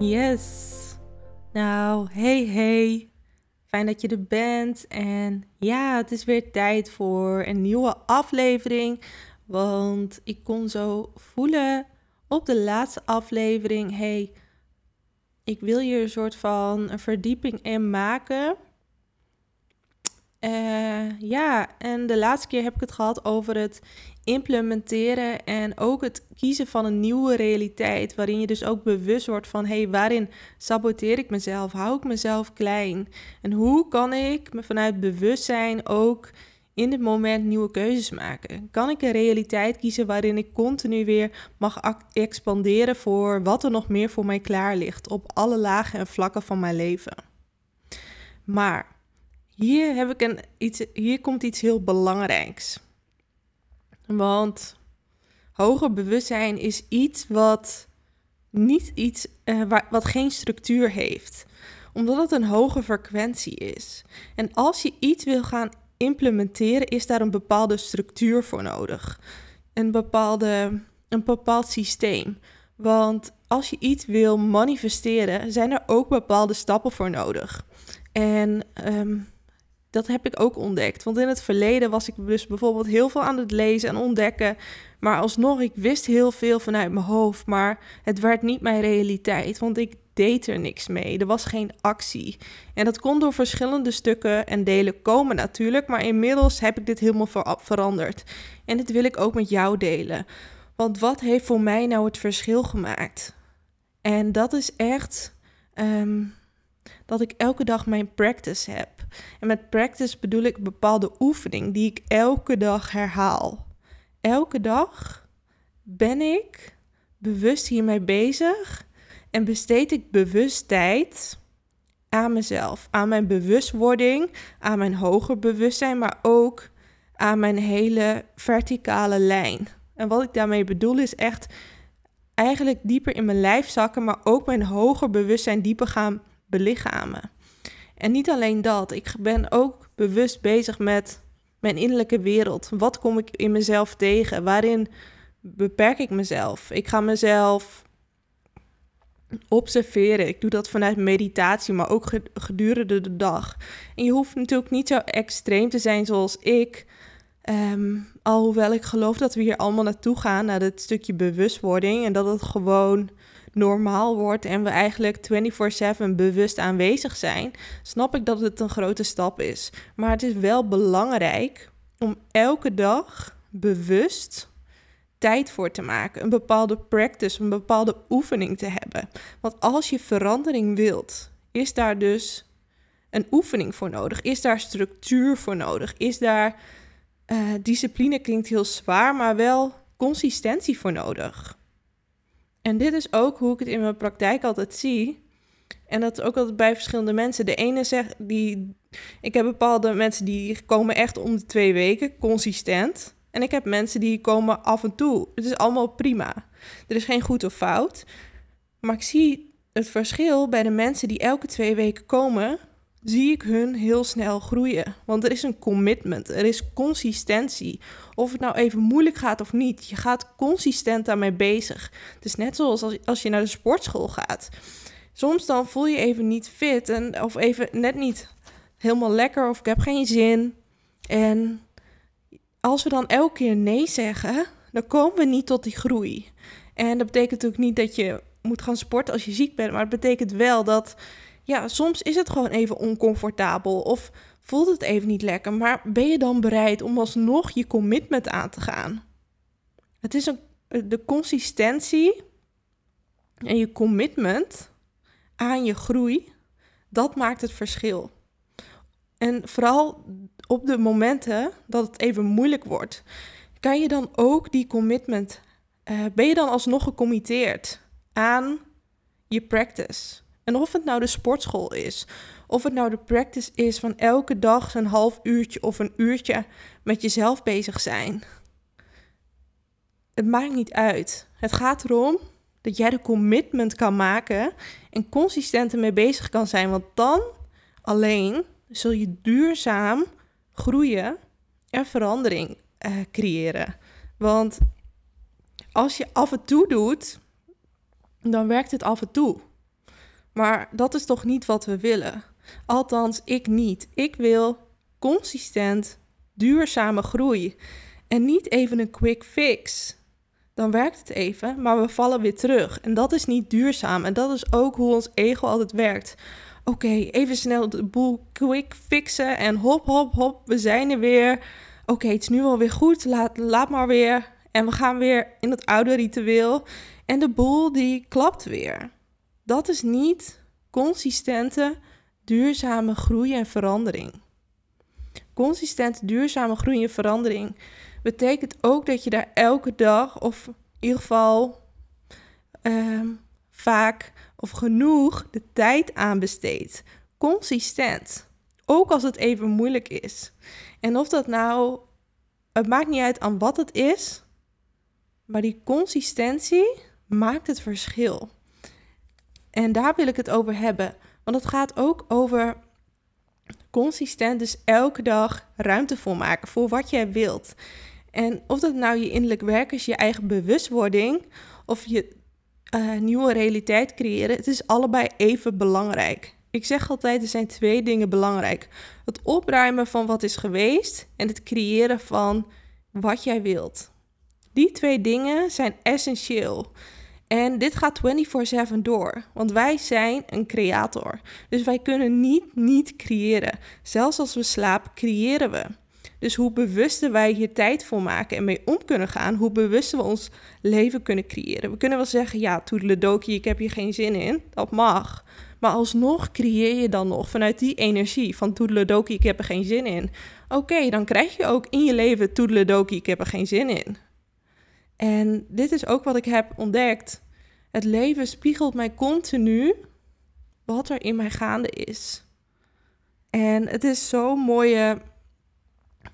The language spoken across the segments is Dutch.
Yes. Nou, hey hey. Fijn dat je er bent. En ja, het is weer tijd voor een nieuwe aflevering. Want ik kon zo voelen op de laatste aflevering: hey, ik wil hier een soort van een verdieping in maken. Uh, ja, en de laatste keer heb ik het gehad over het implementeren en ook het kiezen van een nieuwe realiteit. Waarin je dus ook bewust wordt van: hé, hey, waarin saboteer ik mezelf? Hou ik mezelf klein? En hoe kan ik me vanuit bewustzijn ook in dit moment nieuwe keuzes maken? Kan ik een realiteit kiezen waarin ik continu weer mag expanderen voor wat er nog meer voor mij klaar ligt op alle lagen en vlakken van mijn leven? Maar hier, heb ik een, iets, hier komt iets heel belangrijks. Want hoger bewustzijn is iets wat niet iets uh, wat geen structuur heeft. Omdat het een hoge frequentie is. En als je iets wil gaan implementeren, is daar een bepaalde structuur voor nodig. Een, bepaalde, een bepaald systeem. Want als je iets wil manifesteren, zijn er ook bepaalde stappen voor nodig. En um, dat heb ik ook ontdekt. Want in het verleden was ik dus bijvoorbeeld heel veel aan het lezen en ontdekken. Maar alsnog, ik wist heel veel vanuit mijn hoofd. Maar het werd niet mijn realiteit. Want ik deed er niks mee. Er was geen actie. En dat kon door verschillende stukken en delen komen natuurlijk. Maar inmiddels heb ik dit helemaal veranderd. En dit wil ik ook met jou delen. Want wat heeft voor mij nou het verschil gemaakt? En dat is echt. Ehm, dat ik elke dag mijn practice heb. En met practice bedoel ik een bepaalde oefening die ik elke dag herhaal. Elke dag ben ik bewust hiermee bezig en besteed ik bewust tijd aan mezelf, aan mijn bewustwording, aan mijn hoger bewustzijn, maar ook aan mijn hele verticale lijn. En wat ik daarmee bedoel is echt eigenlijk dieper in mijn lijf zakken, maar ook mijn hoger bewustzijn dieper gaan belichamen. En niet alleen dat, ik ben ook bewust bezig met mijn innerlijke wereld. Wat kom ik in mezelf tegen? Waarin beperk ik mezelf? Ik ga mezelf observeren. Ik doe dat vanuit meditatie, maar ook gedurende de dag. En je hoeft natuurlijk niet zo extreem te zijn zoals ik. Um, alhoewel ik geloof dat we hier allemaal naartoe gaan, naar het stukje bewustwording. En dat het gewoon normaal wordt en we eigenlijk 24/7 bewust aanwezig zijn, snap ik dat het een grote stap is. Maar het is wel belangrijk om elke dag bewust tijd voor te maken, een bepaalde practice, een bepaalde oefening te hebben. Want als je verandering wilt, is daar dus een oefening voor nodig? Is daar structuur voor nodig? Is daar uh, discipline klinkt heel zwaar, maar wel consistentie voor nodig? En dit is ook hoe ik het in mijn praktijk altijd zie. En dat is ook altijd bij verschillende mensen. De ene zegt, die, ik heb bepaalde mensen die komen echt om de twee weken, consistent. En ik heb mensen die komen af en toe. Het is allemaal prima. Er is geen goed of fout. Maar ik zie het verschil bij de mensen die elke twee weken komen, zie ik hun heel snel groeien. Want er is een commitment, er is consistentie. Of het nou even moeilijk gaat of niet, je gaat consistent daarmee bezig. Het is net zoals als, je naar de sportschool gaat. Soms dan voel je even niet fit en, of even net niet helemaal lekker of ik heb geen zin. En als we dan elke keer nee zeggen, dan komen we niet tot die groei. En dat betekent natuurlijk niet dat je moet gaan sporten als je ziek bent, maar het betekent wel dat ja, soms is het gewoon even oncomfortabel of voelt het even niet lekker, maar ben je dan bereid om alsnog je commitment aan te gaan? Het is een, de consistentie en je commitment aan je groei, dat maakt het verschil. En vooral op de momenten dat het even moeilijk wordt, kan je dan ook die commitment uh, ben je dan alsnog gecommitteerd aan je practice? En of het nou de sportschool is, of het nou de practice is van elke dag een half uurtje of een uurtje met jezelf bezig zijn. Het maakt niet uit. Het gaat erom dat jij de commitment kan maken en consistent ermee bezig kan zijn. Want dan alleen zul je duurzaam groeien en verandering uh, creëren. Want als je af en toe doet, dan werkt het af en toe. Maar dat is toch niet wat we willen? Althans, ik niet. Ik wil consistent duurzame groei. En niet even een quick fix. Dan werkt het even, maar we vallen weer terug. En dat is niet duurzaam. En dat is ook hoe ons ego altijd werkt. Oké, even snel de boel quick fixen en hop, hop, hop, we zijn er weer. Oké, het is nu alweer goed, laat, laat maar weer. En we gaan weer in het oude ritueel. En de boel die klapt weer. Dat is niet consistente, duurzame groei en verandering. Consistent duurzame groei en verandering betekent ook dat je daar elke dag, of in ieder geval ehm, vaak of genoeg, de tijd aan besteedt. Consistent. Ook als het even moeilijk is. En of dat nou, het maakt niet uit aan wat het is, maar die consistentie maakt het verschil. En daar wil ik het over hebben. Want het gaat ook over consistent, dus elke dag ruimte voor maken voor wat jij wilt. En of dat nou je innerlijk werk is, je eigen bewustwording of je uh, nieuwe realiteit creëren, het is allebei even belangrijk. Ik zeg altijd, er zijn twee dingen belangrijk. Het opruimen van wat is geweest en het creëren van wat jij wilt. Die twee dingen zijn essentieel. En dit gaat 24/7 door, want wij zijn een creator. Dus wij kunnen niet niet creëren. Zelfs als we slapen, creëren we. Dus hoe bewuster wij hier tijd voor maken en mee om kunnen gaan, hoe bewuster we ons leven kunnen creëren. We kunnen wel zeggen, ja, toedeledokie, ik heb hier geen zin in. Dat mag. Maar alsnog creëer je dan nog vanuit die energie van toedeledokie, ik heb er geen zin in. Oké, dan krijg je ook in je leven toedeledokie, ik heb er geen zin in. En dit is ook wat ik heb ontdekt. Het leven spiegelt mij continu wat er in mij gaande is. En het is zo'n mooie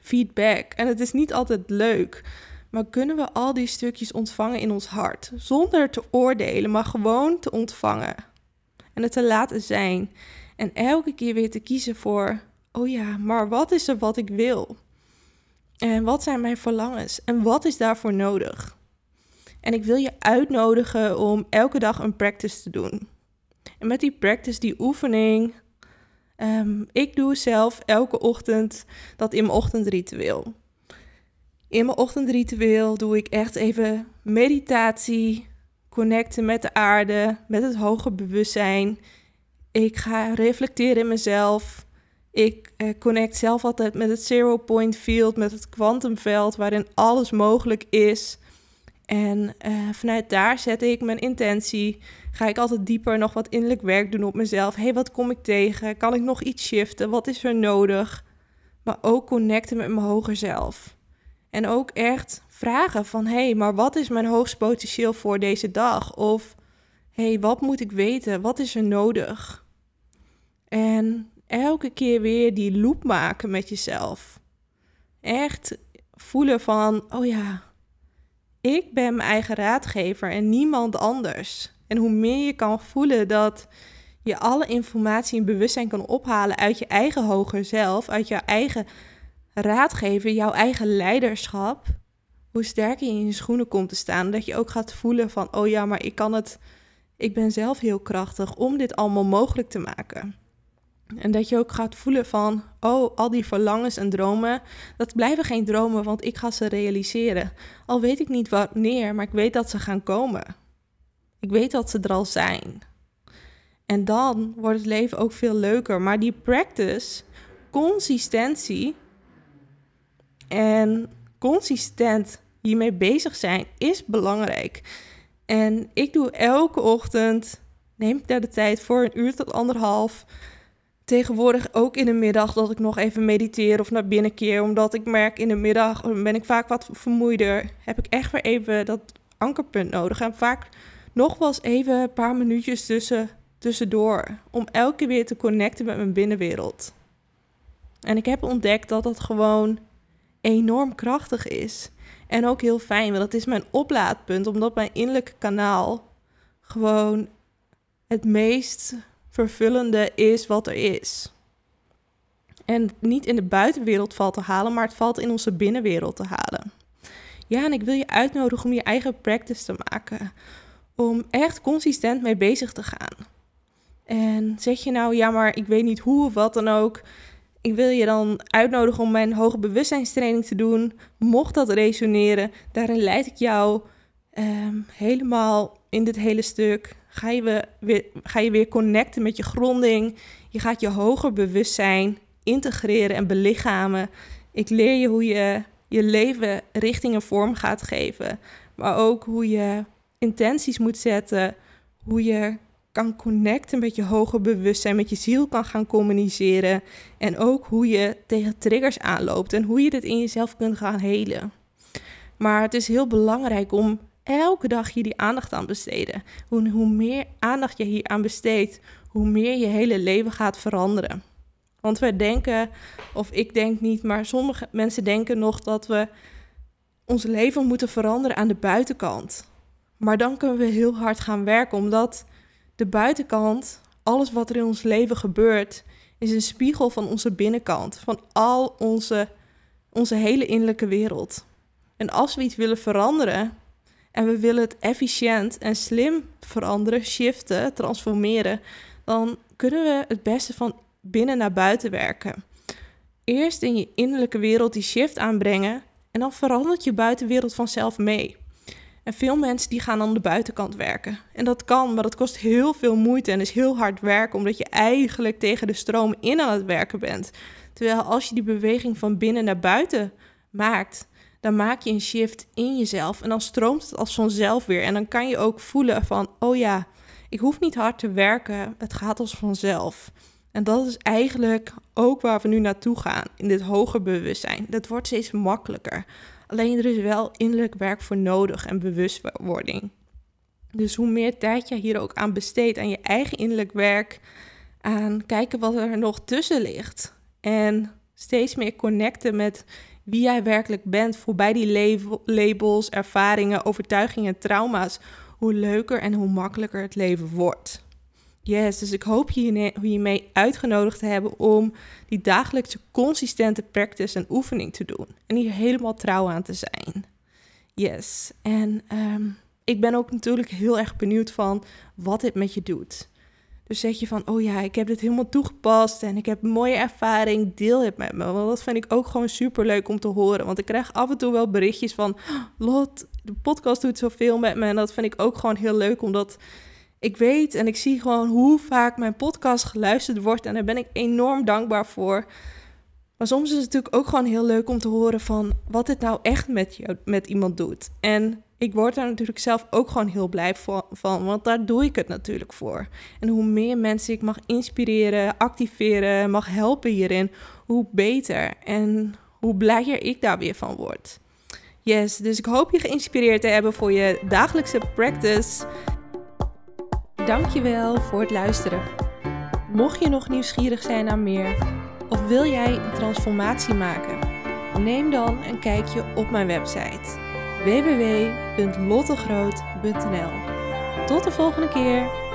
feedback. En het is niet altijd leuk. Maar kunnen we al die stukjes ontvangen in ons hart? Zonder te oordelen, maar gewoon te ontvangen. En het te laten zijn. En elke keer weer te kiezen voor: oh ja, maar wat is er wat ik wil? En wat zijn mijn verlangens? En wat is daarvoor nodig? En ik wil je uitnodigen om elke dag een practice te doen. En met die practice, die oefening, um, ik doe zelf elke ochtend dat in mijn ochtendritueel. In mijn ochtendritueel doe ik echt even meditatie, connecten met de aarde, met het hoger bewustzijn. Ik ga reflecteren in mezelf. Ik eh, connect zelf altijd met het zero point field, met het kwantumveld, waarin alles mogelijk is. En uh, vanuit daar zet ik mijn intentie. Ga ik altijd dieper nog wat innerlijk werk doen op mezelf. hey, wat kom ik tegen? Kan ik nog iets shiften? Wat is er nodig? Maar ook connecten met mijn hoger zelf. En ook echt vragen van... hey, maar wat is mijn hoogst potentieel voor deze dag? Of hey, wat moet ik weten? Wat is er nodig? En elke keer weer die loop maken met jezelf. Echt voelen van, oh ja, ik ben mijn eigen raadgever en niemand anders. En hoe meer je kan voelen dat je alle informatie en bewustzijn kan ophalen uit je eigen hoger zelf, uit jouw eigen raadgever, jouw eigen leiderschap, hoe sterker je in je schoenen komt te staan. Dat je ook gaat voelen van, oh ja, maar ik kan het, ik ben zelf heel krachtig om dit allemaal mogelijk te maken. En dat je ook gaat voelen van, oh, al die verlangens en dromen, dat blijven geen dromen, want ik ga ze realiseren. Al weet ik niet wanneer, maar ik weet dat ze gaan komen. Ik weet dat ze er al zijn. En dan wordt het leven ook veel leuker. Maar die practice, consistentie en consistent hiermee bezig zijn, is belangrijk. En ik doe elke ochtend, neem ik daar de tijd voor een uur tot anderhalf tegenwoordig ook in de middag dat ik nog even mediteer of naar binnen keer. Omdat ik merk in de middag ben ik vaak wat vermoeider. Heb ik echt weer even dat ankerpunt nodig. En vaak nog wel eens even een paar minuutjes tussen, tussendoor. Om elke keer weer te connecten met mijn binnenwereld. En ik heb ontdekt dat dat gewoon enorm krachtig is. En ook heel fijn, want dat is mijn oplaadpunt, omdat mijn innerlijke kanaal gewoon het meest vervullende is wat er is. En niet in de buitenwereld valt te halen, maar het valt in onze binnenwereld te halen. Ja, en ik wil je uitnodigen om je eigen practice te maken. Om echt consistent mee bezig te gaan. En zeg je nou, ja, maar ik weet niet hoe of wat dan ook. Ik wil je dan uitnodigen om mijn hoge bewustzijnstraining te doen. Mocht dat resoneren, daarin leid ik jou ehm, helemaal in dit hele stuk. Ga je, weer, ga je weer connecten met je gronding. Je gaat je hoger bewustzijn integreren en belichamen. Ik leer je hoe je je leven richting en vorm gaat geven. Maar ook hoe je intenties moet zetten. Hoe je kan connecten met je hoger bewustzijn, met je ziel kan gaan communiceren. En ook hoe je tegen triggers aanloopt en hoe je dit in jezelf kunt gaan helen. Maar het is heel belangrijk om elke dag hier die aandacht aan besteden. Hoe, hoe meer aandacht je hier aan besteedt, hoe meer je hele leven gaat veranderen. Want wij denken, of ik denk niet, maar sommige mensen denken nog dat we ons leven moeten veranderen aan de buitenkant. Maar dan kunnen we heel hard gaan werken, omdat de buitenkant, alles wat er in ons leven gebeurt, is een spiegel van onze binnenkant, van al onze, onze hele innerlijke wereld. En als we iets willen veranderen en we willen het efficiënt en slim veranderen, shiften, transformeren, dan kunnen we het beste van binnen naar buiten werken. Eerst in je innerlijke wereld die shift aanbrengen en dan verandert je buitenwereld vanzelf mee. En veel mensen die gaan aan de buitenkant werken. En dat kan, maar dat kost heel veel moeite en is heel hard werken, omdat je eigenlijk tegen de stroom in aan het werken bent. Terwijl als je die beweging van binnen naar buiten maakt, dan maak je een shift in jezelf en dan stroomt het als vanzelf weer. En dan kan je ook voelen van, oh ja, ik hoef niet hard te werken, het gaat als vanzelf. En dat is eigenlijk ook waar we nu naartoe gaan, in dit hoger bewustzijn. Dat wordt steeds makkelijker. Alleen er is wel innerlijk werk voor nodig en bewustwording. Dus hoe meer tijd je hier ook aan besteedt, aan je eigen innerlijk werk, aan kijken wat er nog tussen ligt. En steeds meer connecten met wie jij werkelijk bent, voorbij die labels, ervaringen, overtuigingen, trauma's, hoe leuker en hoe makkelijker het leven wordt. Yes, dus ik hoop je hiermee uitgenodigd te hebben om die dagelijkse consistente practice en oefening te doen. En hier helemaal trouw aan te zijn. Yes, en ehm, ik ben ook natuurlijk heel erg benieuwd van wat dit met je doet. Dus zeg je van, oh ja, ik heb dit helemaal toegepast en ik heb mooie ervaring, deel het met me. Want dat vind ik ook gewoon super leuk om te horen. Want ik krijg af en toe wel berichtjes van, Lot, de podcast doet zoveel met me. En dat vind ik ook gewoon heel leuk, omdat ik weet en ik zie gewoon hoe vaak mijn podcast geluisterd wordt. En daar ben ik enorm dankbaar voor. Maar soms is het natuurlijk ook gewoon heel leuk om te horen van wat het nou echt met, je, met iemand doet. En ik word daar natuurlijk zelf ook gewoon heel blij van, want daar doe ik het natuurlijk voor. En hoe meer mensen ik mag inspireren, activeren, mag helpen hierin, hoe beter en hoe blijer ik daar weer van word. Yes, dus ik hoop je geïnspireerd te hebben voor je dagelijkse practice. Dankjewel voor het luisteren. Mocht je nog nieuwsgierig zijn naar meer of wil jij een transformatie maken, neem dan een kijkje op mijn website www.lottegroot.nl. Tot de volgende keer.